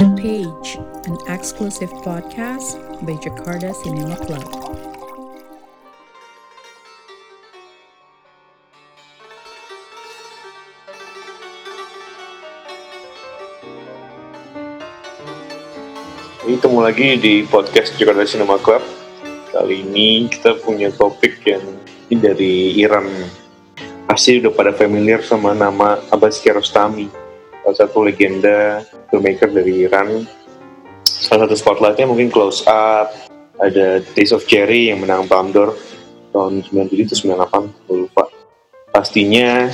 The Page, an exclusive podcast by Jakarta Cinema Club. Ketemu lagi di podcast Jakarta Cinema Club. Kali ini kita punya topik yang dari Iran. Pasti udah pada familiar sama nama Abbas Kiarostami, salah satu legenda filmmaker dari Iran. Salah satu spotlightnya mungkin Close Up, ada Taste of Cherry yang menang Palme d'Or tahun 97 atau 98, gue lupa. Pastinya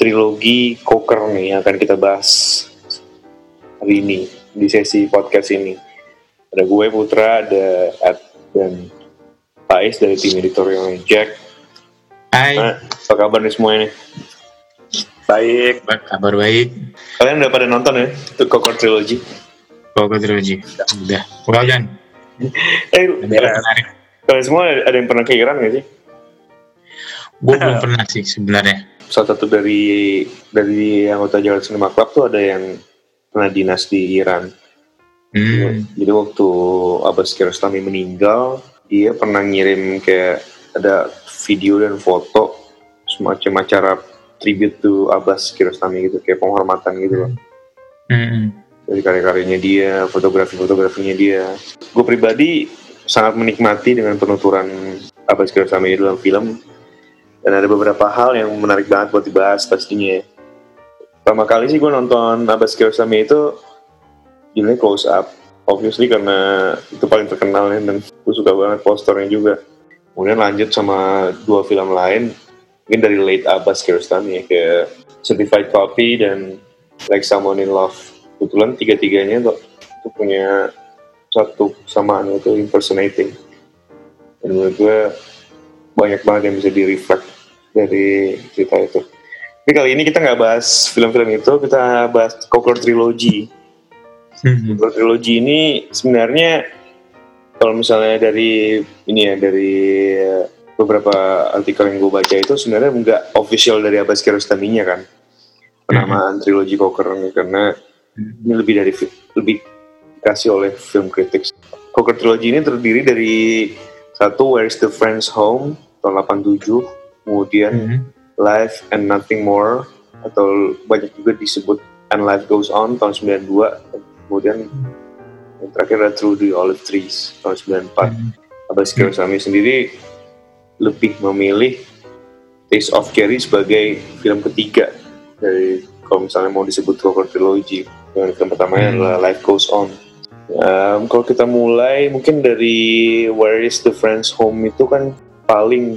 trilogi Coker nih yang akan kita bahas hari ini di sesi podcast ini. Ada gue Putra, ada Ed dan Pais dari tim editorialnya Jack. Hai, Nah, apa kabar nih semuanya nih? Baik. kabar baik? Kalian udah pada nonton ya? Itu Coker Trilogy. Pokok trilogy. Udah. Wow, Jan. Eh, menarik. kalian semua ada yang pernah ke Iran gak sih? Gue belum pernah sih sebenarnya. Salah satu dari dari anggota Jakarta Cinema Club tuh ada yang pernah dinas di Iran. Hmm. Jadi waktu Abbas Kiarostami meninggal, dia pernah ngirim kayak ada video dan foto semacam acara tribute to Abbas Kiarostami gitu, kayak penghormatan gitu loh. Hmm. Dari karya-karyanya dia, fotografi-fotografinya dia. Gue pribadi sangat menikmati dengan penuturan Abbas Kiarostami dalam film. Dan ada beberapa hal yang menarik banget buat dibahas pastinya. Pertama kali sih gue nonton Abbas Kiarostami itu judulnya Close Up. Obviously karena itu paling terkenal ya, dan gue suka banget posternya juga. Kemudian lanjut sama dua film lain, mungkin dari late Abbas Kiarostami ya, kayak Certified Copy dan Like Someone in Love. Kebetulan tiga-tiganya tuh, itu punya satu kesamaan yaitu impersonating. Dan menurut gue banyak banget yang bisa di-reflect dari cerita itu. Tapi kali ini kita nggak bahas film-film itu, kita bahas Coker Trilogy. Hmm. Coker Trilogy ini sebenarnya kalau misalnya dari ini ya dari beberapa artikel yang gue baca itu sebenarnya nggak official dari Abbas Kiarostami-nya kan penamaan trilogi Coker ini karena ini lebih dari lebih dikasih oleh film critics. Coker Trilogy ini terdiri dari satu Where's the Friends Home tahun 87, kemudian Hmm. Life and Nothing More atau banyak juga disebut And Life Goes On tahun 92 kemudian yang terakhir ada Through the Olive Trees tahun 94 Hmm. Abbas Kiarostami sendiri lebih memilih Taste of Cherry sebagai film ketiga dari kalau misalnya mau disebut Coker Trilogy yang film pertamanya Hmm. adalah Life Goes On Um, kalau kita mulai mungkin dari Where is the Friends Home itu kan paling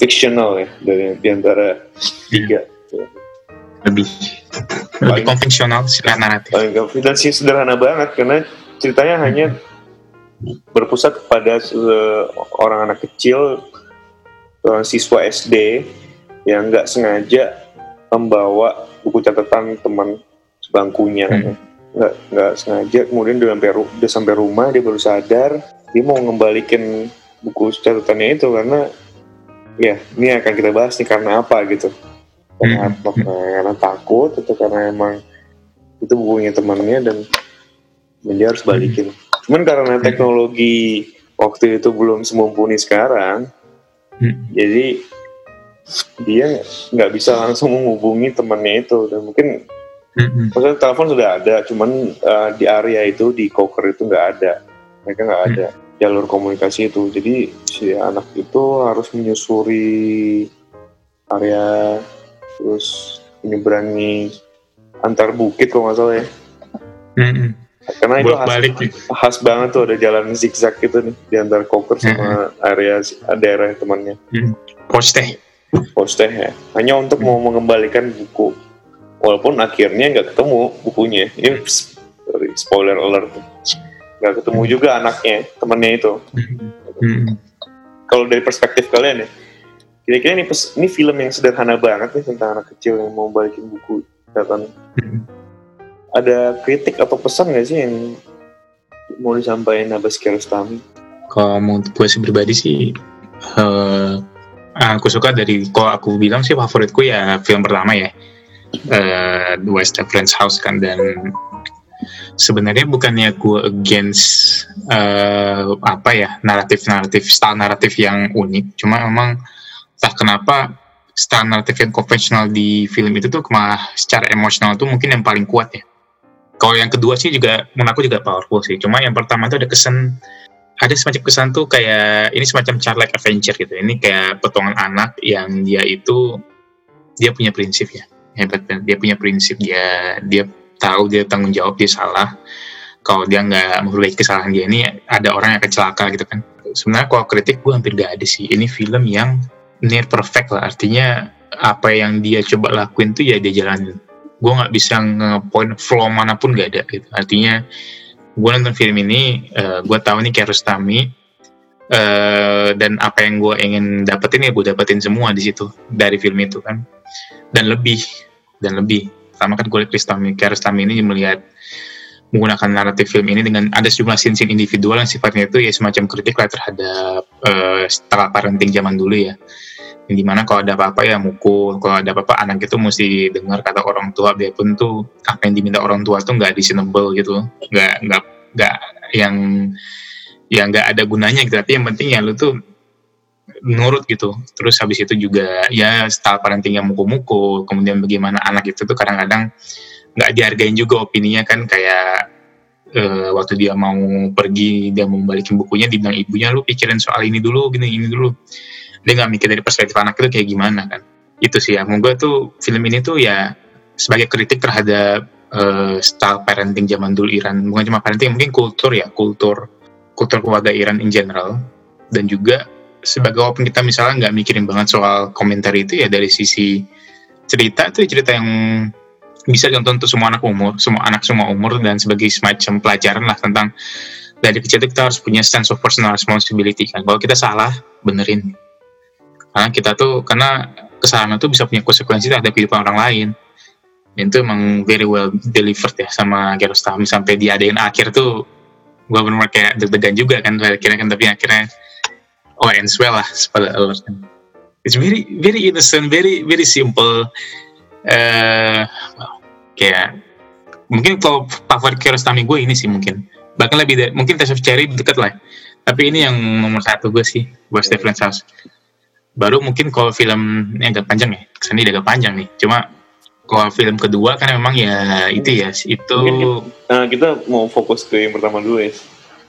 fictional ya dari di antara tiga Lebih lebih konvensional secara naratif. paling dan sih sederhana banget karena ceritanya hanya berpusat kepada seorang anak kecil seorang siswa SD yang nggak sengaja membawa buku catatan teman sebangkunya Hmm. nggak nggak sengaja kemudian dia sampai dia sampai rumah dia baru sadar dia mau ngembalikan buku catatannya itu karena ya ini akan kita bahas nih karena apa gitu karena, Hmm. apa? karena takut atau karena emang itu bukunya temannya dan dan dia harus balikin cuman karena teknologi waktu itu belum semumpuni sekarang Hmm. jadi dia nggak bisa langsung menghubungi temannya itu dan mungkin Hmm. maksudnya telepon sudah ada cuman uh, di area itu di Coker itu nggak ada mereka nggak ada jalur komunikasi itu jadi si anak itu harus menyusuri area terus menyeberangi antar bukit kalau nggak salah ya Hmm. Karena itu khas, balik. khas banget tuh ada jalan zigzag gitu nih di antara Coker sama area daerah temannya. Coach teh. poster ya. Hanya untuk mau mengembalikan buku. Walaupun akhirnya nggak ketemu bukunya. Ini sorry, spoiler alert. Nggak ketemu juga anaknya temennya itu. Hmm. kalau dari perspektif kalian ya kira-kira ini ini film yang sederhana banget nih tentang anak kecil yang mau balikin buku Hmm. Ada kritik atau pesan nggak sih yang mau disampaikan Abbas Kiarostami Kalau mau gue sih pribadi sih eh, aku suka dari kalau aku bilang sih favoritku ya film pertama ya. Eh The West Friends House kan dan sebenarnya bukannya gue against uh, apa ya naratif naratif style naratif yang unik. Cuma memang tak kenapa style naratif yang konvensional di film itu tuh malah secara emosional tuh mungkin yang paling kuat ya kalau yang kedua sih juga menurut aku juga powerful sih. Cuma yang pertama tuh ada kesan ada semacam kesan tuh kayak ini semacam childlike adventure gitu. Ini kayak potongan anak yang dia itu dia punya prinsip ya. Hebat dia punya prinsip. Dia dia tahu dia tanggung jawab dia salah. Kalau dia nggak memperbaiki kesalahan dia ini ada orang yang akan celaka gitu kan. Sebenarnya kalau kritik gue hampir gak ada sih. Ini film yang near perfect lah. Artinya apa yang dia coba lakuin tuh ya dia jalanin gue nggak bisa ngepoint flow mana pun gak ada gitu. Artinya gue nonton film ini uh, eh, gue tahu nih Kiarostami uh, dan apa yang gue ingin dapetin ya gue dapetin semua di situ dari film itu kan. Dan lebih dan lebih. Sama kan kulit Kristami Kiarostami ini melihat menggunakan naratif film ini dengan ada sejumlah scene-scene individual yang sifatnya itu ya semacam kritik lah terhadap uh, setelah parenting zaman dulu ya di mana kalau ada apa-apa ya mukul. Kalau ada apa-apa anak itu mesti dengar kata orang tua biarpun tuh apa yang diminta orang tua tuh nggak reasonable gitu nggak nggak nggak yang yang nggak ada gunanya gitu. Tapi yang penting ya lu tuh nurut gitu. Terus habis itu juga ya style parenting yang mukul-mukul. Kemudian bagaimana anak itu tuh kadang-kadang nggak dihargain juga opininya kan. Kayak uh, waktu dia mau pergi dia mau balikin bukunya dibilang ibunya lu pikirin soal ini dulu gini ini dulu dia nggak mikir dari perspektif anak itu kayak gimana kan itu sih ya menurut gue tuh film ini tuh ya sebagai kritik terhadap uh, style parenting zaman dulu Iran bukan cuma parenting mungkin kultur ya kultur kultur keluarga Iran in general dan juga sebagai walaupun kita misalnya nggak mikirin banget soal komentar itu ya dari sisi cerita itu cerita yang bisa ditonton untuk semua anak umur, semua anak semua umur dan sebagai semacam pelajaran lah tentang dari kecil itu kita harus punya sense of personal responsibility kan. Kalau kita salah, benerin. Karena kita tuh karena kesalahan itu bisa punya konsekuensi terhadap kehidupan orang lain. Dan itu emang very well delivered ya sama Gerostami sampai diadain akhir tuh gue benar kayak deg-degan juga kan akhirnya kan tapi akhirnya oh ends well lah pada alert. It's very very innocent very very simple. Uh, kayak mungkin kalau favorit Kiarostami gue ini sih mungkin. Bahkan lebih dari mungkin Test of Cherry deket lah. Tapi ini yang nomor satu gue sih buat Stephen House baru mungkin kalau film ini agak panjang ya kesannya agak panjang nih. Cuma kalau film kedua kan memang ya itu ya itu mungkin, uh, kita mau fokus ke yang pertama dulu ya.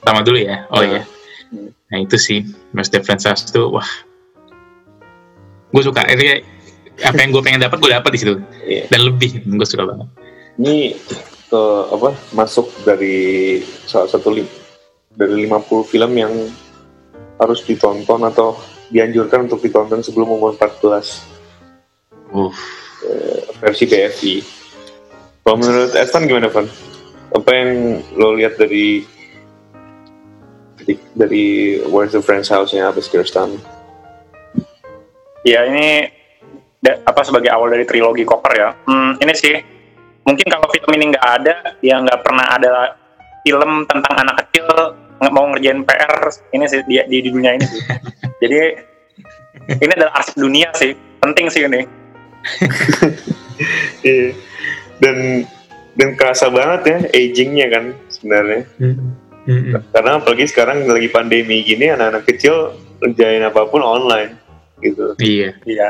Pertama dulu ya? Oh uh. ya Nah itu sih. Mas Defensas tuh wah. Gue suka. Ini apa yang gue pengen dapat gue dapat di situ. Yeah. dan lebih gue suka banget. Ini ke apa masuk dari salah satu dari 50 film yang harus ditonton atau dianjurkan untuk ditonton sebelum umur 14. Uh. versi BFI. Kalau menurut Evan gimana, Van? Apa yang lo lihat dari dari Where's the Friend's House-nya Abis Kirsten? Ya ini apa sebagai awal dari trilogi Koper ya. Hmm, ini sih mungkin kalau film ini nggak ada, ya nggak pernah ada film tentang anak kecil mau ngerjain PR ini sih di, di, di dunia ini sih. Jadi ini adalah arsip dunia sih, penting sih ini. Iya. dan dan kerasa banget ya agingnya kan sebenarnya. Hmm hmm Karena apalagi sekarang lagi pandemi gini anak-anak kecil kerjain apa pun online gitu. Iya. Iya.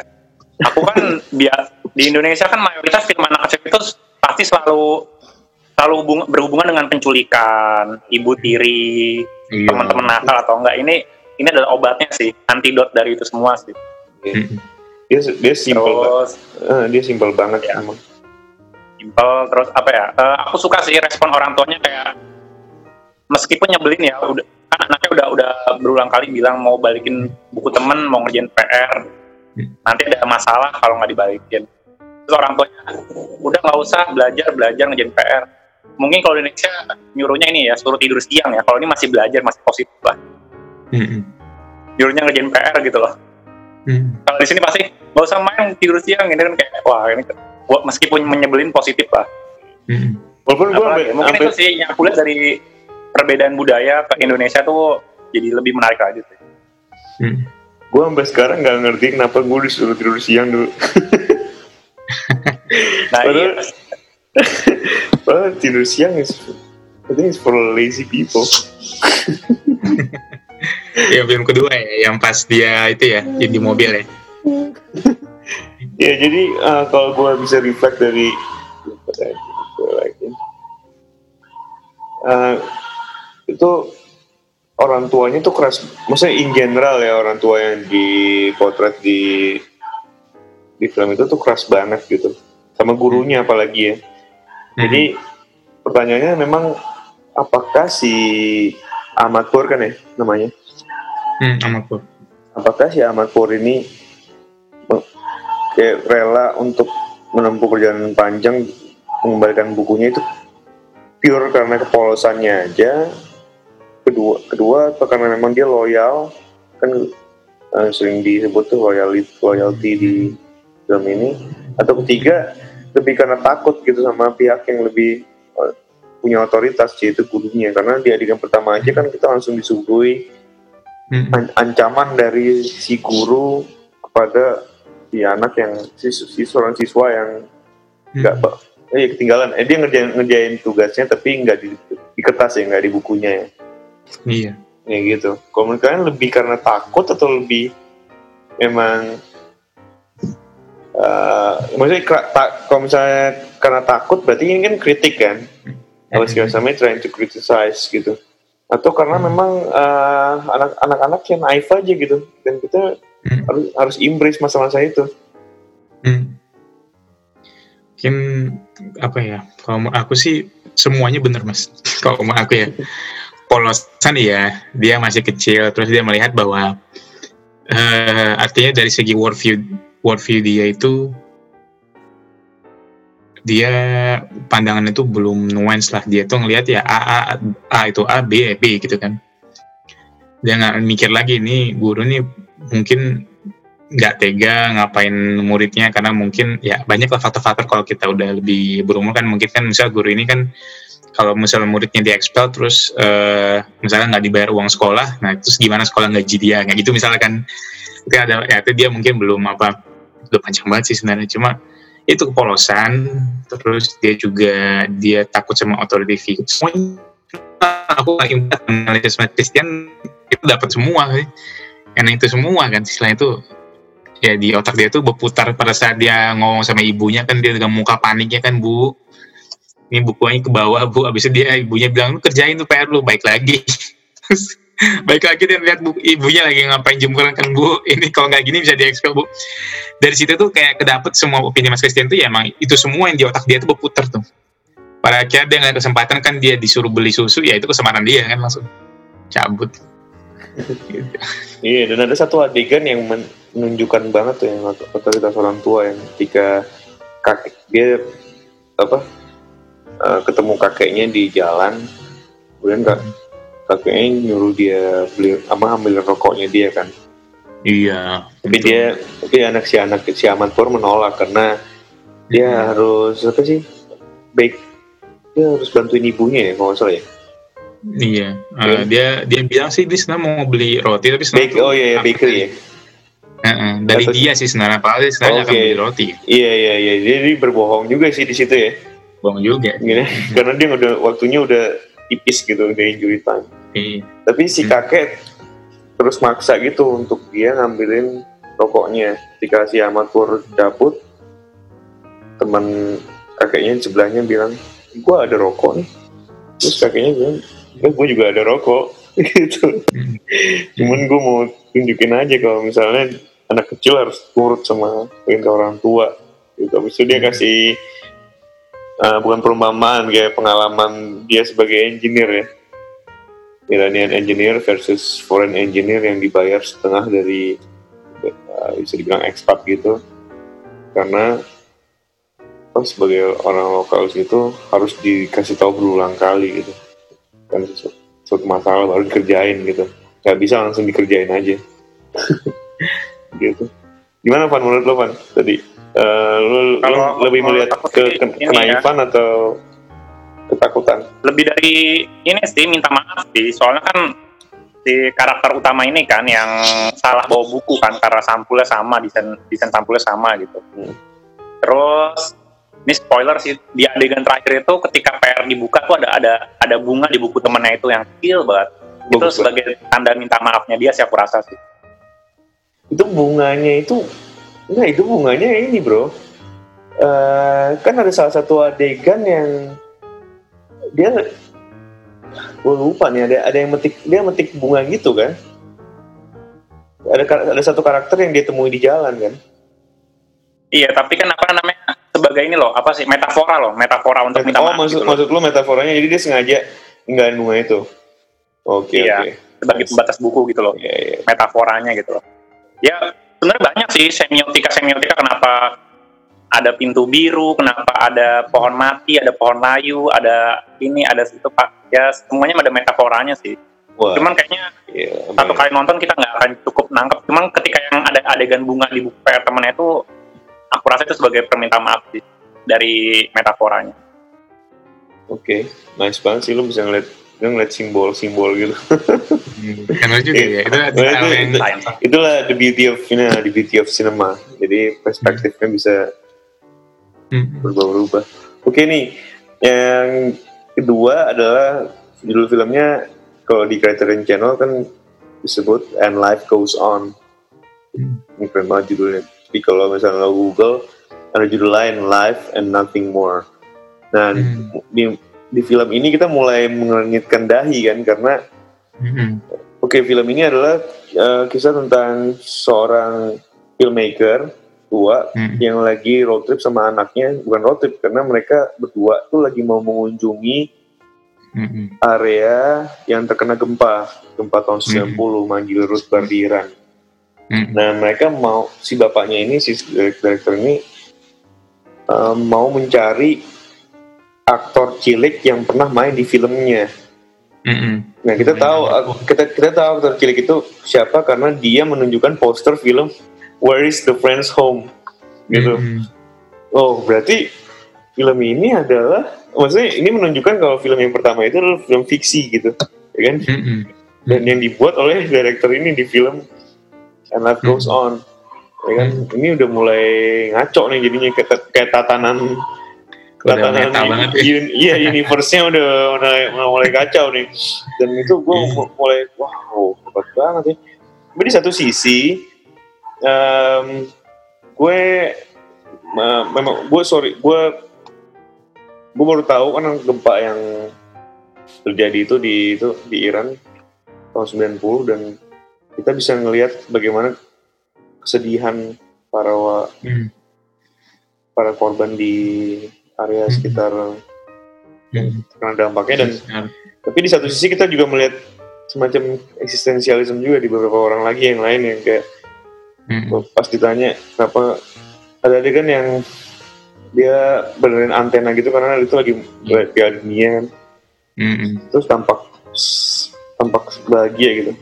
Aku kan biar di Indonesia kan mayoritas film anak kecil itu pasti selalu selalu hubung, berhubungan dengan penculikan, ibu tiri, iya. teman-teman nakal atau enggak. Ini ini adalah obatnya sih, antidot dari itu semua sih. Iya. Dia dia simpel banget. Uh, dia simpel banget ya. emang. Simpel terus apa ya? Uh, aku suka sih respon orang tuanya kayak meskipun nyebelin ya udah kan anaknya udah udah berulang kali bilang mau balikin buku temen mau ngerjain PR nanti ada masalah kalau nggak dibalikin terus orang tuanya udah nggak usah belajar belajar ngerjain PR mungkin kalau di Indonesia nyuruhnya ini ya suruh tidur siang ya kalau ini masih belajar masih positif lah mm-hmm. nyuruhnya ngerjain PR gitu loh mm. kalau di sini pasti nggak usah main tidur siang ini kan kayak wah ini meskipun menyebelin positif lah mm. Walaupun gue mungkin itu sih yang aku lihat dari perbedaan budaya ke Indonesia tuh jadi lebih menarik aja sih. Hmm. Gue sampai sekarang nggak ngerti kenapa gue disuruh tidur siang dulu. nah, Padahal, iya. Well, tidur siang is I think it's for lazy people. ya film kedua ya yang pas dia itu ya di mobil ya Ya jadi uh, kalau gue bisa reflect dari uh, itu orang tuanya tuh keras, maksudnya in general ya orang tua yang dipotret di di film itu tuh keras banget gitu, sama gurunya apalagi ya. Jadi pertanyaannya memang apakah si Ahmad Pur kan ya namanya? Hmm, amat Pur. apakah si Ahmad Pur ini kayak rela untuk menempuh perjalanan panjang mengembalikan bukunya itu pure karena kepolosannya aja? Kedua kedua atau karena memang dia loyal? Kan eh, sering disebut tuh loyalty loyalty di film ini. Atau ketiga lebih karena takut gitu sama pihak yang lebih eh, punya otoritas yaitu gurunya. Karena di adegan pertama aja kan kita langsung disuguhi Hmm, an- ancaman dari si guru kepada si anak yang si, si seorang siswa yang nggak ba- eh ketinggalan. Eh dia ngerjain ngerjain tugasnya tapi nggak di, di kertas ya nggak di bukunya ya. Iya. Ya gitu. Kalau menurut kalian lebih karena takut atau lebih memang eh maksudnya kalau misalnya karena takut berarti ini kan kritik kan? Apa segala macam trying to criticize gitu atau karena memang eh, anak anak-anak yang naif aja gitu dan kita Hmm. harus harus embrace masa-masa itu Hmm. Mungkin apa ya? Kalau aku sih semuanya bener mas. Kalau mau aku ya polosan ya dia masih kecil terus dia melihat bahwa eh, artinya dari segi worldview worldview dia itu dia pandangan itu belum nuance lah. Dia tuh ngelihat ya A, A, A itu A B B gitu kan. Dia nggak mikir lagi nih guru nih mungkin nggak tega ngapain muridnya karena mungkin ya banyak lah faktor-faktor. Kalau kita udah lebih berumur kan mungkin kan misal guru ini kan kalau misalnya muridnya di expel terus eh, misalnya nggak dibayar uang sekolah nah terus gimana sekolah gaji dia? Nggak gitu misalnya kan. Itu ada ya itu dia mungkin belum apa udah panjang banget sih sebenarnya. Cuma itu kepolosan terus dia juga dia takut sama authority figure. Semuanya aku lagi analisis Christian itu dapat semua karena itu semua kan. Selain itu ya di otak dia tuh berputar pada saat dia ngomong sama ibunya kan. Dia dengan muka paniknya kan bu. Ini bukunya ke bawah bu. Abis itu dia ibunya bilang lu kerjain tuh PR lu baik lagi baik lagi dia lihat bu, ibunya lagi ngapain jemuran kan bu? Ini kalau nggak gini bisa diekspel bu. Dari situ tuh kayak kedapet semua opini mas Christian tuh ya emang itu semua yang di otak dia tuh berputar tuh. Pada akhirnya dia nggak kesempatan kan dia disuruh beli susu ya itu kesempatan dia kan langsung. Cabut. Iya, dan ada satu adegan yang men- menunjukkan banget tuh yang ot- otoritas orang tua yang ketika kakek dia apa eh, ketemu kakeknya di jalan, kemudian kak, kakeknya nyuruh dia beli apa ambil rokoknya dia kan. iya Tapi dia tapi anak si anak si Aman Pur menolak karena dia harus apa sih baik dia harus bantuin ibunya ya kalau salah ya. Iya, eh, Iya. dia dia bilang sih dia sebenarnya mau beli roti tapi sebenarnya Bake, oh iya, iya bakery ya. Heeh, dari Atau- dia sih sebenarnya dia sebenarnya akan Oke. beli roti. Iya iya iya, jadi berbohong juga sih di situ ya. Bohong juga. Gini, karena dia udah waktunya udah tipis gitu udah injury time Iya. tapi si Hmm. kakek terus maksa gitu untuk dia ngambilin rokoknya. Ketika si Ahmad Pur cabut teman kakeknya sebelahnya bilang gua ada rokok nih. Terus kakeknya bilang ya gue juga ada rokok. Gitu. Hmm. cuman gue mau tunjukin aja kalau misalnya anak kecil harus turut sama perintah orang tua. Gitu. Habis itu dia kasih uh, bukan perumpamaan kayak pengalaman dia sebagai engineer ya. Iranian engineer versus foreign engineer yang dibayar setengah dari uh, bisa dibilang expat gitu. Karena oh, sebagai orang lokal situ harus dikasih tahu berulang kali gitu. Kan sesu- suatu masalah baru dikerjain gitu. Nggak bisa langsung dikerjain aja. Gitu. Gimana Van? Menurut lo Van tadi Eh, lu, lu Kalau lebih melihat ke, sih ke ini ya. kenaifan atau ketakutan? Lebih dari ini sih minta maaf sih. Soalnya kan si karakter utama ini kan yang salah bawa buku kan karena sampulnya sama desain desain sampulnya sama gitu. Hmm. terus ini spoiler sih di adegan terakhir itu ketika PR dibuka tuh ada ada ada bunga di buku temennya itu yang kecil banget. Itu Bagus sebagai tanda minta maafnya dia sih aku rasa sih. Itu bunganya itu enggak itu bunganya ini bro. Eh kan ada salah satu adegan yang dia gue lupa nih ada ada yang metik dia metik bunga gitu kan? Ada ada satu karakter yang dia temui di jalan kan? Iya tapi kan apa namanya sebagai ini loh apa sih metafora loh metafora untuk minta oh maaf maksud gitu maksud lu metaforanya jadi dia sengaja ninggalin bunga itu? Oke Iya. oke. sebagai pembatas buku gitu loh Iya, iya. metaforanya gitu loh. Ya sebenarnya banyak sih semiotika semiotika. Kenapa ada pintu biru kenapa ada pohon mati ada pohon layu ada ini ada situ pak. Ya semuanya ada metaforanya sih. Wah, cuman kayaknya iya, satu kali nonton kita nggak akan cukup nangkep. Cuman ketika yang ada adegan bunga di buku PR temennya itu aku rasa itu sebagai permintaan maaf sih dari metaforanya. Oke, nice banget sih lu bisa ngeliat lu ngeliat simbol-simbol gitu. Hmm, Benar juga ya. Itu Nah, itu- yang itu- Science. Itulah the beauty of you know, the beauty of cinema. Jadi perspektifnya bisa Hmm, berubah-ubah. Oke nih, yang kedua adalah judul filmnya kalau di Criterion Channel kan disebut And Life Goes On. Hmm. Ini keren banget judulnya. Tapi kalau misalnya Google ada judul lain Life and Nothing More. Nah Hmm. di di film ini kita mulai mengernyitkan dahi kan karena hmm, Oke, film ini adalah eh, kisah tentang seorang filmmaker tua hmm, yang lagi road trip sama anaknya, bukan road trip karena mereka berdua tuh lagi mau mengunjungi hmm, area yang terkena gempa, gempa tahun 90 manggil Ruth Bardiran. hmm, Nah, mereka mau si bapaknya ini si director ini eh, mau mencari aktor cilik yang pernah main di filmnya. hmm, Nah kita tahu sama kita kita tahu aktor cilik itu siapa karena dia menunjukkan poster film Where is the Friends Home gitu. hmm, Oh berarti film ini adalah maksudnya ini menunjukkan kalau film yang pertama itu adalah film fiksi gitu, ya kan? hmm, hmm. Dan yang dibuat oleh director ini di film And Life Goes On, ya kan? Ini udah mulai ngaco nih jadinya kayak, kayak tatanan Udah meta banget ya. un- iya universe-nya udah, udah udah mulai kacau nih dan itu gue Iya. mulai wow hebat banget ya tapi di satu sisi em, gue me- memang gue sorry gue gue baru tahu kan gempa yang terjadi itu di itu di Iran tahun 90 dan kita bisa ngelihat bagaimana kesedihan para Hmm, para korban di area Hmm. sekitar hmm. terkena dampaknya dan Benar. tapi di satu sisi kita juga melihat semacam eksistensialisme juga di beberapa orang lagi yang lain yang kayak Hmm, pas ditanya kenapa ada adegan yang dia benerin antena gitu karena itu lagi Iya. piala dunia kan hmm, hmm. terus tampak tampak bahagia gitu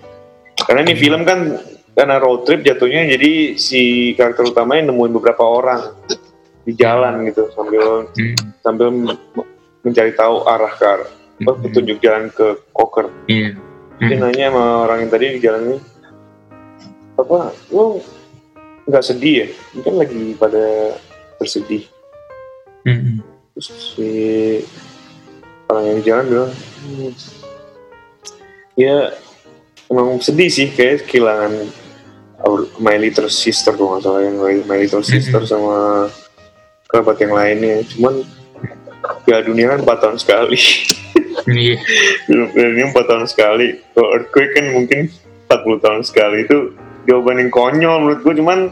karena ini film kan karena road trip jatuhnya jadi si karakter utamanya nemuin beberapa orang di jalan gitu sambil Hmm, sambil mencari tahu arah ke arah, apa, hmm. petunjuk jalan ke koker. Iya. Dia Hmm, nanya sama orang yang tadi di jalan ini, apa, lu nggak sedih ya? Mungkin lagi pada bersedih. hmm, hmm. Terus si orang yang di jalan bilang, "Hmm, ya emang sedih sih kayak kehilangan our- my little sister kalau nggak salah yang my little sister Mhm. sama kerabat yang lainnya. Cuman Piala Dunia kan 4 tahun sekali. Iya. Ini 4 tahun sekali. Kalau Earthquake kan mungkin 40 tahun sekali. Itu jawaban yang konyol menurut gue. Cuman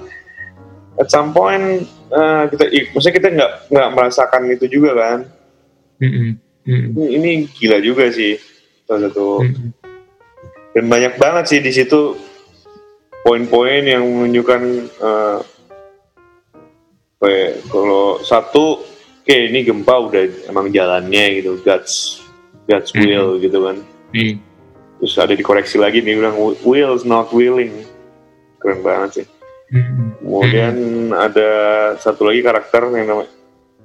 at some point eh, kita, maksudnya kita nggak nggak merasakan itu juga kan. Hmm, hmm, hmm, Ini, ini gila juga sih salah satu. hmm. Dan banyak banget sih di situ poin-poin yang menunjukkan eh, ya, kalau satu oke ini gempa udah emang jalannya gitu God's God's Mhm. will gitu kan Iya. terus ada dikoreksi lagi nih bilang will's not willing keren banget sih Hmm, hmm. kemudian ada satu lagi karakter yang nama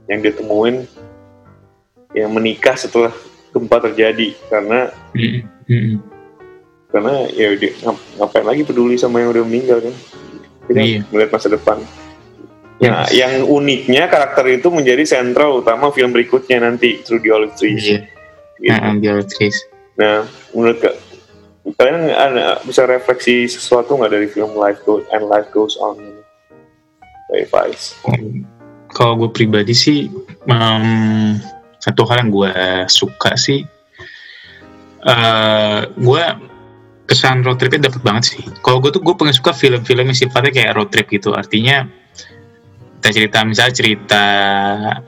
yang ditemuin yang menikah setelah gempa terjadi karena Hmm, hmm. karena ya ngap- ngapain lagi peduli sama yang udah meninggal kan kita Iya. melihat masa depan Ya, yang uniknya karakter itu menjadi sentral utama film berikutnya nanti Through the Olive Trees. Iya. Gitu. Nah, di Olive Trees. Nah, menurut ka- kalian ada bisa refleksi sesuatu nggak dari film Life Goes and Life Goes On Vice. Kalau gue pribadi sih, em, satu hal yang gue suka sih, eh gue kesan road tripnya dapet banget sih. Kalau gue tuh gue pengen suka film-film yang sifatnya kayak road trip gitu. Artinya kita cerita misalnya cerita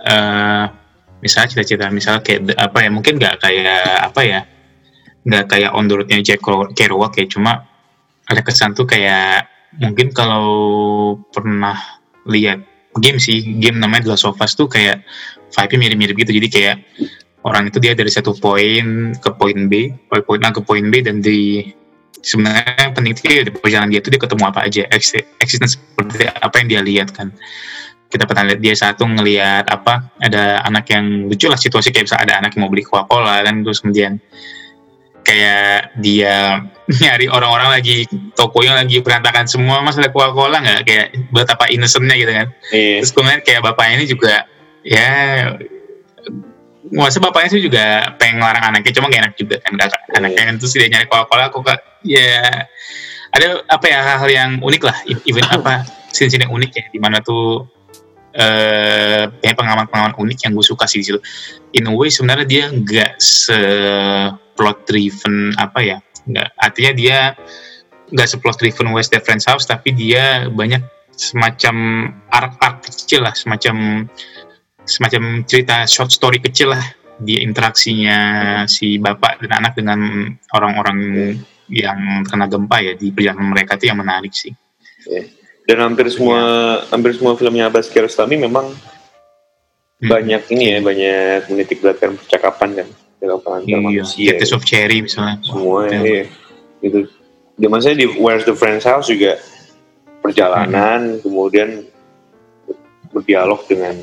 eh misalnya cerita-cerita misalnya kayak apa ya mungkin nggak kayak apa ya nggak kayak on the road-nya Jack Kerouac ya cuma ada kesan tuh kayak mungkin kalau pernah lihat game sih game namanya The Last of Us tuh kayak vibe-nya mirip-mirip gitu. Jadi kayak orang itu dia dari satu poin ke poin B poin A ke poin B dan di sebenarnya yang penting itu ya di perjalanan dia itu dia ketemu apa aja existence seperti apa yang dia lihat kan. Kita pernah lihat dia satu ngelihat apa ada anak yang lucu lah situasi kayak bisa ada anak yang mau beli Coca-Cola kan terus kemudian kayak dia nyari orang-orang lagi tokonya lagi berantakan semua mas ada Coca-Cola nggak? Kayak betapa innocentnya gitu kan. Iya. terus kemudian kayak bapaknya ini juga ya masa bapaknya sih juga pengen ngelarang anaknya cuma gak enak juga kan kakak anaknya. Kan terus dia nyari Coca-Cola kok kak ya ada apa ya hal-hal yang unik lah even apa scene-scene yang unik ya di mana tuh eh banyak pengalaman-pengalaman unik yang gue suka sih di situ. In a way sebenarnya dia nggak se plot driven apa ya, nggak artinya dia nggak se plot driven West Friends House tapi dia banyak semacam arc-arc kecil lah, semacam semacam cerita short story kecil lah di interaksinya si bapak dan anak dengan orang-orang yang kena gempa ya di perjalanan mereka itu yang menarik sih. Dan hampir semua hampir semua filmnya Abbas Kiarostami memang Hmm. banyak ini ya banyak menitik beratkan percakapan kan antar Iya, manusia Tears of Cherry misalnya. semua ya, Iya. iya. gitu zaman saya di Where's the Friend's House juga perjalanan kemudian berdialog dengan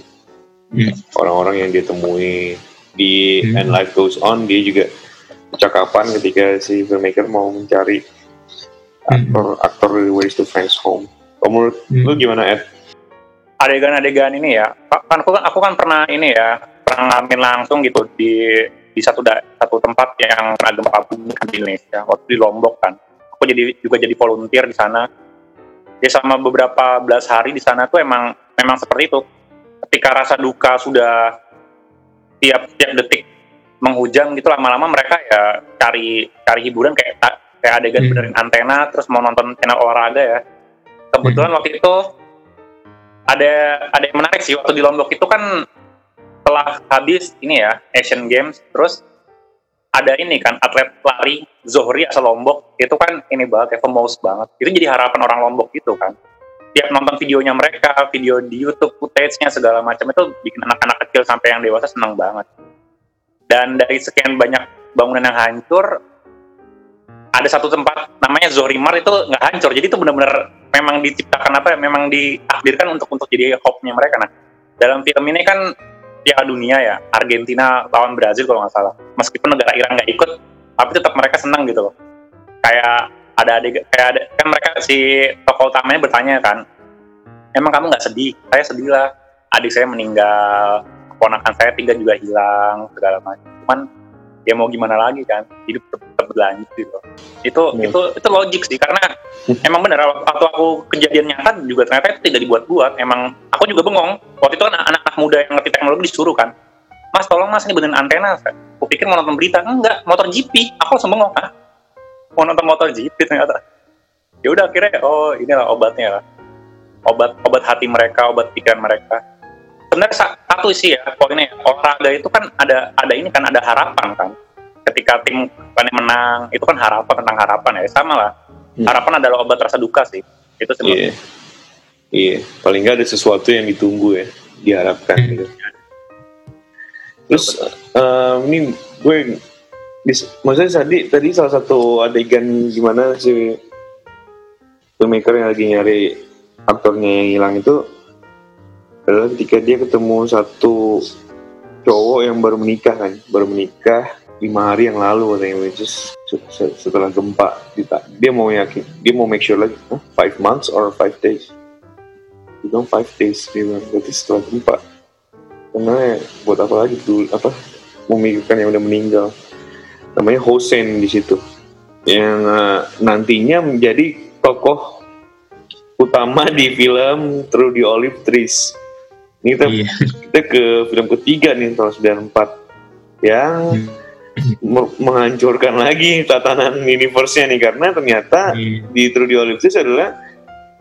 Hmm. orang-orang yang dia temui di Hmm. And Life Goes On dia juga percakapan ketika si filmmaker mau mencari Hmm. aktor aktor dari Where's the Friend's Home Kalau menurut Hmm. lu gimana Ed? adegan-adegan ini ya Pak, kan aku kan aku kan pernah ini ya pernah ngalamin langsung gitu di di satu da, satu tempat yang kena gempa bumi kan di Indonesia waktu di Lombok kan aku jadi juga jadi volunteer di sana ya sama beberapa belas hari di sana tuh emang memang seperti itu ketika rasa duka sudah tiap tiap detik menghujam gitu lama-lama mereka ya cari cari hiburan kayak kayak adegan Hmm. benerin antena terus mau nonton channel olahraga ya. Kebetulan waktu itu ada ada yang menarik sih waktu di Lombok itu kan setelah habis ini ya Asian Games terus ada ini kan atlet lari Zohri asal Lombok itu kan ini banget ya famous banget. Itu jadi harapan orang Lombok gitu kan tiap nonton videonya mereka video di YouTube footage-nya segala macam itu bikin anak-anak kecil sampai yang dewasa senang banget. Dan dari sekian banyak bangunan yang hancur ada satu tempat namanya Zorimar itu nggak hancur. Jadi itu benar-benar memang diciptakan apa ya memang ditakdirkan untuk untuk jadi hope-nya mereka. Nah dalam film ini kan Piala Dunia ya Argentina lawan Brazil kalau nggak salah. Meskipun negara Iran nggak ikut tapi tetap mereka senang gitu loh. Kayak ada adik kayak ada kan mereka si tokoh utamanya bertanya kan emang kamu nggak sedih? Saya sedih lah. Adik saya meninggal keponakan saya tiga juga hilang segala macam. Cuman ya mau gimana lagi kan hidup tetap, berlanjut gitu. Itu Hmm. itu itu logik sih karena emang bener waktu aku kejadian nyata juga ternyata itu tidak dibuat-buat. Emang aku juga bengong. Waktu itu kan anak-anak muda yang ngerti teknologi disuruh kan mas tolong mas ini benerin antena. Aku pikir mau nonton berita. Enggak motor GP aku langsung bengong ah mau nonton motor GP ternyata. Ya udah akhirnya oh inilah obatnya. Lah obat obat hati mereka obat pikiran mereka. Sebenarnya sa- satu sih ya poinnya. Olahraga itu kan ada ada ini kan ada harapan kan. Ketika tim Bani menang itu kan harapan tentang harapan ya sama lah. Hmm. harapan adalah obat rasa duka sih. Itu sih Iya. Iya, paling nggak ada sesuatu yang ditunggu ya, diharapkan gitu. Terus eh, ini gue maksudnya tadi tadi salah satu adegan gimana si filmmaker yang lagi nyari aktornya yang hilang itu adalah ketika dia ketemu satu cowok yang baru menikah kan, baru menikah lima hari yang lalu katanya which is se- se- setelah gempa dia mau yakin dia mau make sure lagi huh, five months or five days? Dia bilang five days dia bilang berarti setelah gempa. Karena buat apa lagi? Dulu apa? Memikirkan yang udah meninggal namanya Hossein di situ yang eh, nantinya menjadi tokoh utama di film True the Olive Trees ini kita, Iya. kita ke film ketiga nih tahun 94 yang me- menghancurkan lagi tatanan universe-nya nih karena ternyata Iya. di True the Olive Trees adalah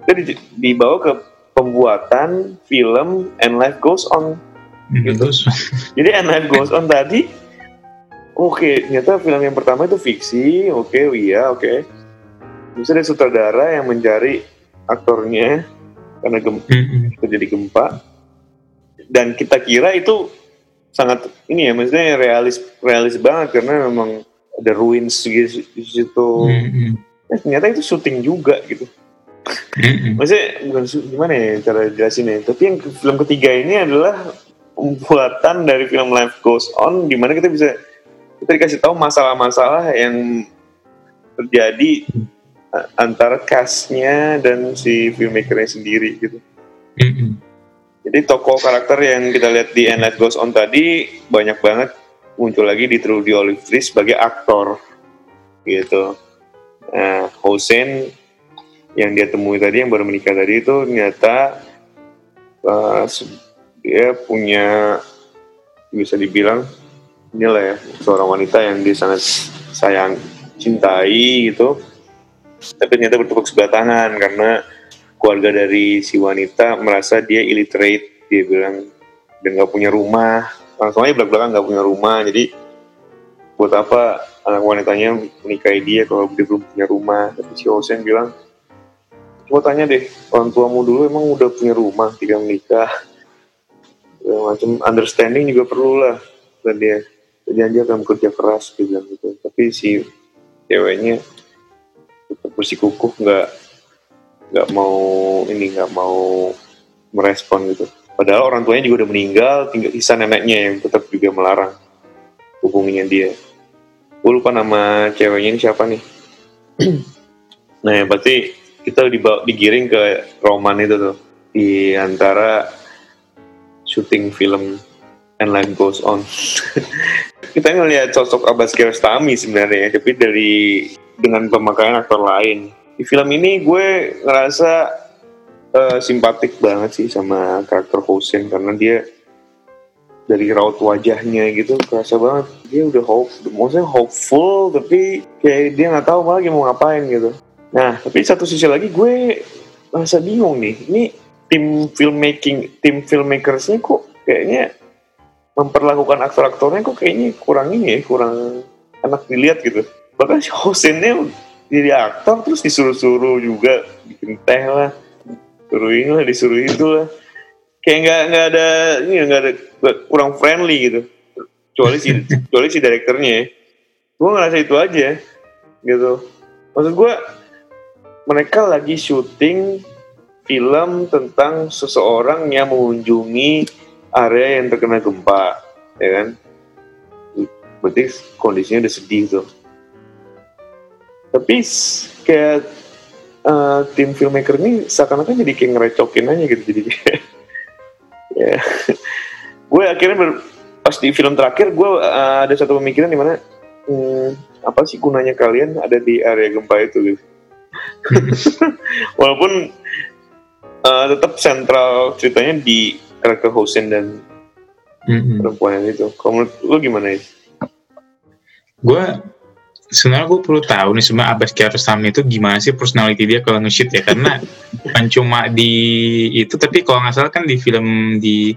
kita di- dibawa ke pembuatan film And Life Goes On Gitu. Jadi And Life Goes On tadi oke ternyata film yang pertama itu fiksi. Oke oh iya oke. Bisa ada sutradara yang mencari aktornya karena gem Mm-mm. terjadi gempa. Dan kita kira itu sangat ini ya maksudnya realis realis banget karena memang ada ruins di di situ. Eh, ternyata itu syuting juga gitu. Maksudnya bukan gimana ya cara jelasinnya? Tapi yang film ketiga ini adalah pembuatan dari film Life Goes On di mana kita bisa kita dikasih tahu masalah-masalah yang terjadi eh, antara castnya dan si filmmakernya sendiri gitu. Jadi tokoh karakter yang kita lihat di And Life Goes On tadi banyak banget muncul lagi di True the Olive Tree sebagai aktor gitu. Nah Hossein yang dia temui tadi yang baru menikah tadi itu ternyata uh, dia punya bisa dibilang inilah ya seorang wanita yang dia sangat sayang cintai gitu. Tapi ternyata bertepuk sebelah tangan karena keluarga dari si wanita merasa dia illiterate. Dia bilang dan nggak punya rumah. Langsung aja belak belakan nggak punya rumah. Jadi buat apa anak wanitanya menikahi dia kalau dia belum punya rumah? Tapi si Hossein bilang coba tanya deh orang tuamu dulu emang udah punya rumah tidak menikah? Macam understanding juga perlu lah dan dia dia akan bekerja keras bilang gitu. Tapi si ceweknya bersikukuh nggak nggak mau ini nggak mau merespon gitu. Padahal orang tuanya juga udah meninggal tinggal sisa neneknya yang tetap juga melarang hubunginya dia. Gue lupa nama ceweknya ini siapa nih. Nah ya, berarti kita dibawa digiring ke roman itu tuh. Di antara syuting film And Life Goes On. Kita ngelihat sosok Abbas Kiarostami sebenarnya tapi dari dengan pemakaian aktor lain. Di film ini gue ngerasa eh, simpatik banget sih sama karakter Hossein karena dia dari raut wajahnya gitu kerasa banget. Dia udah hope maksudnya hopeful tapi kayak dia nggak tahu lagi mau ngapain gitu. Nah tapi satu sisi lagi gue merasa bingung nih. Ini tim filmmaking tim filmmakersnya kok kayaknya memperlakukan aktor-aktornya kok kayaknya kurang ini ya kurang enak dilihat gitu. Bahkan si Hossein-nya jadi aktor terus disuruh-suruh juga bikin teh lah. Suruh ini lah disuruh itu lah kayak nggak nggak ada ini nggak ada kurang friendly gitu. Kecuali si kecuali si direkturnya ya. gue ngerasa itu aja gitu. Maksud gue mereka lagi syuting film tentang seseorang yang mengunjungi area yang terkena gempa ya kan? Berarti kondisinya udah sedih tuh. Tapi kayak eh, tim filmmaker ini seakan-akan jadi kayak ngerecokin aja gitu jadi ya. Gue akhirnya ber- pas di film terakhir gue eh, ada satu pemikiran di mana hmm, apa sih gunanya kalian ada di area gempa itu gitu. Walaupun eh, tetap sentral ceritanya di karakter Hossein dan Mm-mm. perempuan yang itu. Kalau menurut lu gimana ya gue sebenarnya gue perlu tahu nih sebenarnya Abbas Kiarostami itu gimana sih personality dia kalau nge-shoot ya? Karena bukan cuma di itu tapi kalau nggak salah kan di film di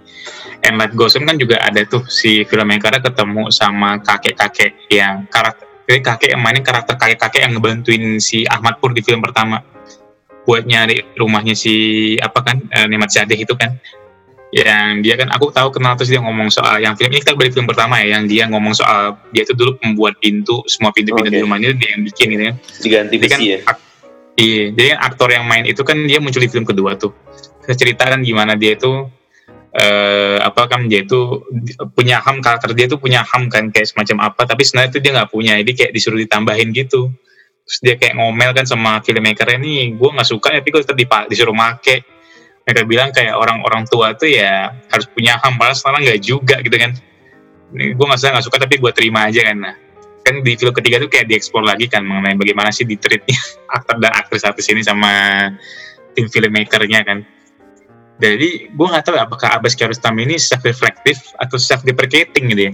And Life Goes On kan juga ada tuh si filmmaker ketemu sama kakek-kakek yang karakter jadi kakek yang mainin karakter kakek-kakek yang ngebantuin si Ahmad Pur di film pertama buat nyari rumahnya si apa kan eh, Nemat Zadeh itu kan yang dia kan aku tahu kenal terus dia ngomong soal yang film ini kita balik film pertama ya yang dia ngomong soal dia itu dulu pembuat pintu semua pintu-pintu di Oke. rumahnya dia yang bikin gitu ya. Diganti kan besi ya? ak- iya jadi kan aktor yang main itu kan dia muncul di film kedua tuh. Saya ceritakan gimana dia itu eh apa kan dia itu di- punya ham karakter dia tuh punya ham kan kayak semacam apa tapi sebenarnya itu dia nggak punya jadi kayak disuruh ditambahin gitu. Terus dia kayak ngomel kan sama filmmakernya nih gue nggak suka ya tapi gue tetap disuruh make mereka bilang kayak orang-orang tua tuh ya harus punya hamba sekarang nggak juga gitu kan. Gue nggak nggak suka tapi gue terima aja kan. Nah kan di film ketiga tuh kayak dieksplor lagi kan mengenai bagaimana sih ditreatnya aktor dan aktris-aktris ini sama tim filmmakernya kan. Jadi gue nggak tahu apakah Abbas Kiarostami ini self reflective atau self deprecating gitu ya.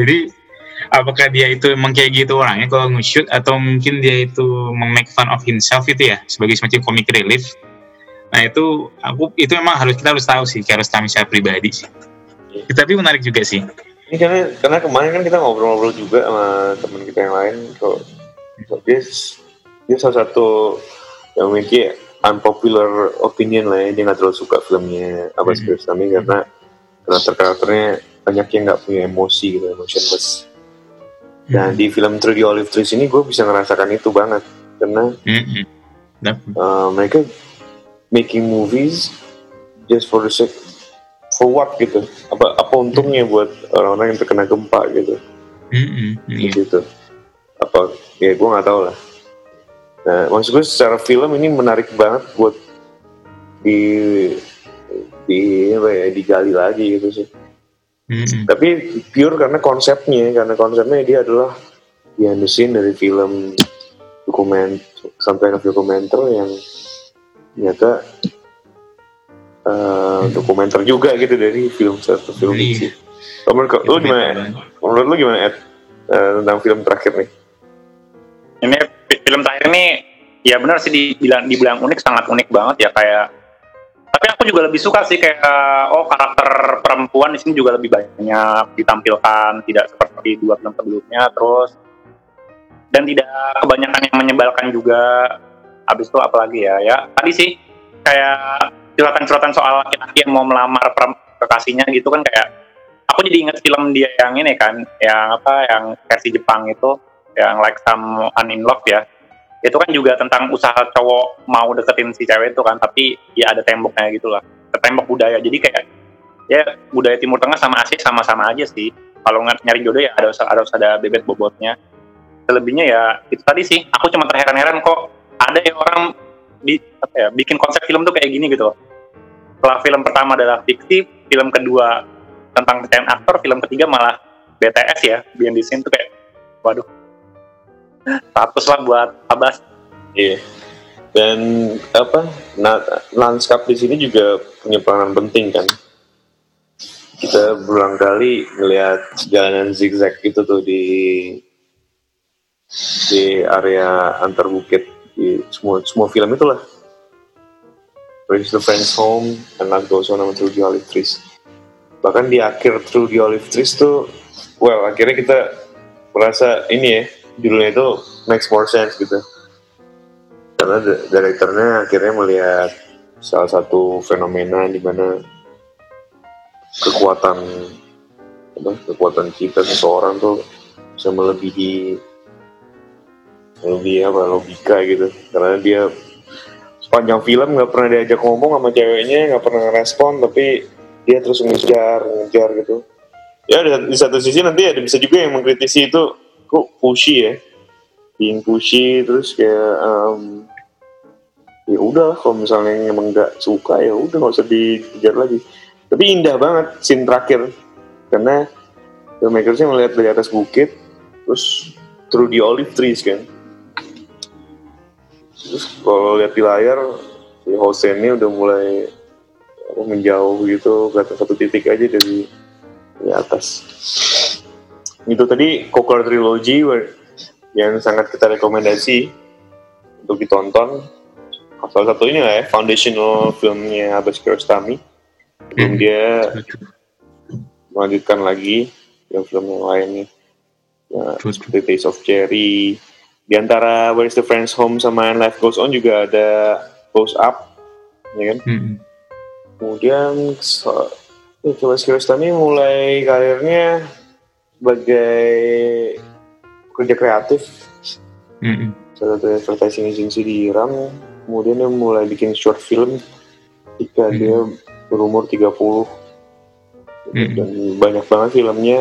Jadi apakah dia itu emang kayak gitu orangnya kalau nge-shoot atau mungkin dia itu make fun of himself itu ya sebagai semacam comic relief nah itu aku itu memang harus kita harus tahu sih Kiarostami secara pribadi sih tapi menarik juga sih ini karena karena kemarin kan kita ngobrol-ngobrol juga sama teman kita yang lain kok dia dia salah satu yang memiliki unpopular opinion lah ya dia nggak terlalu suka filmnya Abbas hmm. Kiarostami karena karakter karakternya banyak yang nggak punya emosi gitu emotionless dan hmm. di film True the Olive Trees ini gue bisa ngerasakan itu banget karena hmm. uh, mereka making movies just for the sake for what gitu apa apa untungnya buat orang-orang yang terkena gempa gitu hmm. yeah. gitu apa ya gue nggak tahu lah Nah, maksud gue secara film ini menarik banget buat di di apa ya digali lagi gitu sih. Mm-hmm. Tapi pure karena konsepnya, karena konsepnya dia adalah behind the scene dari film dokumen sampai ke dokumenter yang ternyata uh, dokumenter juga gitu dari film satu film ini. Menurut lu gimana? Menurut lu gimana Ed? Uh, tentang film terakhir nih? Ini film terakhir ini ya benar sih dibilang dibilang unik sangat unik banget ya kayak tapi aku juga lebih suka sih kayak oh karakter perempuan di sini juga lebih banyak ditampilkan tidak seperti dua film sebelumnya terus dan tidak kebanyakan yang menyebalkan juga habis itu apalagi ya? Ya tadi sih kayak curhatan-curhatan soal laki-laki yang mau melamar kekasihnya gitu kan kayak aku jadi inget film dia yang ini kan yang apa yang versi Jepang itu yang like some unlock ya. Itu kan juga tentang usaha cowok mau deketin si cewek itu kan tapi ya ada temboknya gitu lah tembok budaya. Jadi kayak ya budaya timur tengah sama Asia sama-sama aja sih. Kalau nyari jodoh ya ada harus ada bebet bobotnya. Selebihnya ya itu tadi sih aku cuma terheran-heran kok ada yang orang di, apa ya, bikin konsep film tuh kayak gini gitu setelah film pertama adalah fiksi film kedua tentang desain aktor film ketiga malah BTS ya behind the scene tuh kayak waduh. Status lah buat Abbas iya. Dan apa nah, lanskap di sini juga punya peranan penting kan. Kita berulang kali ngelihat jalanan zigzag itu tuh di di area antar bukit di semua semua film itulah. Brings the Friends Home and Life Goes On sama Through the Olive Trees. Bahkan di akhir Through the Olive Trees tuh well akhirnya kita merasa ini ya judulnya itu makes more sense gitu. Karena direkturnya akhirnya melihat salah satu fenomena di mana kekuatan apa, kekuatan kita seseorang tuh bisa melebihi lebih apa logika gitu. Karena dia sepanjang film nggak pernah diajak ngomong sama ceweknya nggak pernah respon tapi dia terus ngejar ngejar gitu. Ya di satu sisi nanti ada bisa juga yang mengkritisi itu kok pushy ya? Being pushy terus kayak um, ya udah kalau misalnya emang nggak suka ya udah nggak usah dikejar lagi. Tapi indah banget scene terakhir. Karena filmmakersnya melihat dari atas bukit terus through the olive trees kan terus kalau lihat di layar si Hossein ini udah mulai menjauh gitu kelihatan satu titik aja dari di atas. Itu tadi Coker Trilogy yang sangat kita rekomendasi untuk ditonton. Salah satu ini lah ya foundational filmnya Abbas Kiarostami. Hmm. dia melanjutkan lagi film-film yang lainnya. Ya, seperti Taste of Cherry di antara Where's the Friends Home sama And Life Goes On juga ada Goes Up ya kan hmm. kemudian so, ya, Abbas Kiarostami mulai karirnya sebagai kerja kreatif mm-hmm. salah satu advertising agency di Iran kemudian dia mulai bikin short film ketika mm-hmm. dia berumur 30 mm-hmm. dan banyak banget filmnya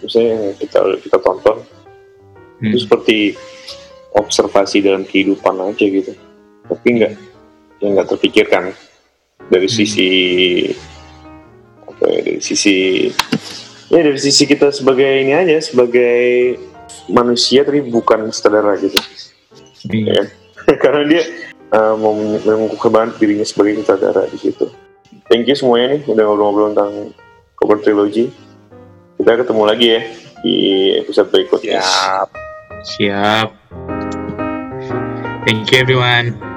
misalnya yang kita kita tonton mm-hmm. itu seperti observasi dalam kehidupan aja gitu tapi nggak yang nggak terpikirkan dari Hmm. sisi apa ya, dari sisi ya dari sisi kita sebagai ini aja sebagai manusia tapi bukan sutradara gitu Iya. ya. karena dia uh, mau mengukuhkan banget dirinya sebagai sutradara di situ. Thank you semuanya nih udah ngobrol-ngobrol tentang cover trilogy. Kita ketemu lagi ya di episode berikutnya. Siap. Siap. Thank you everyone.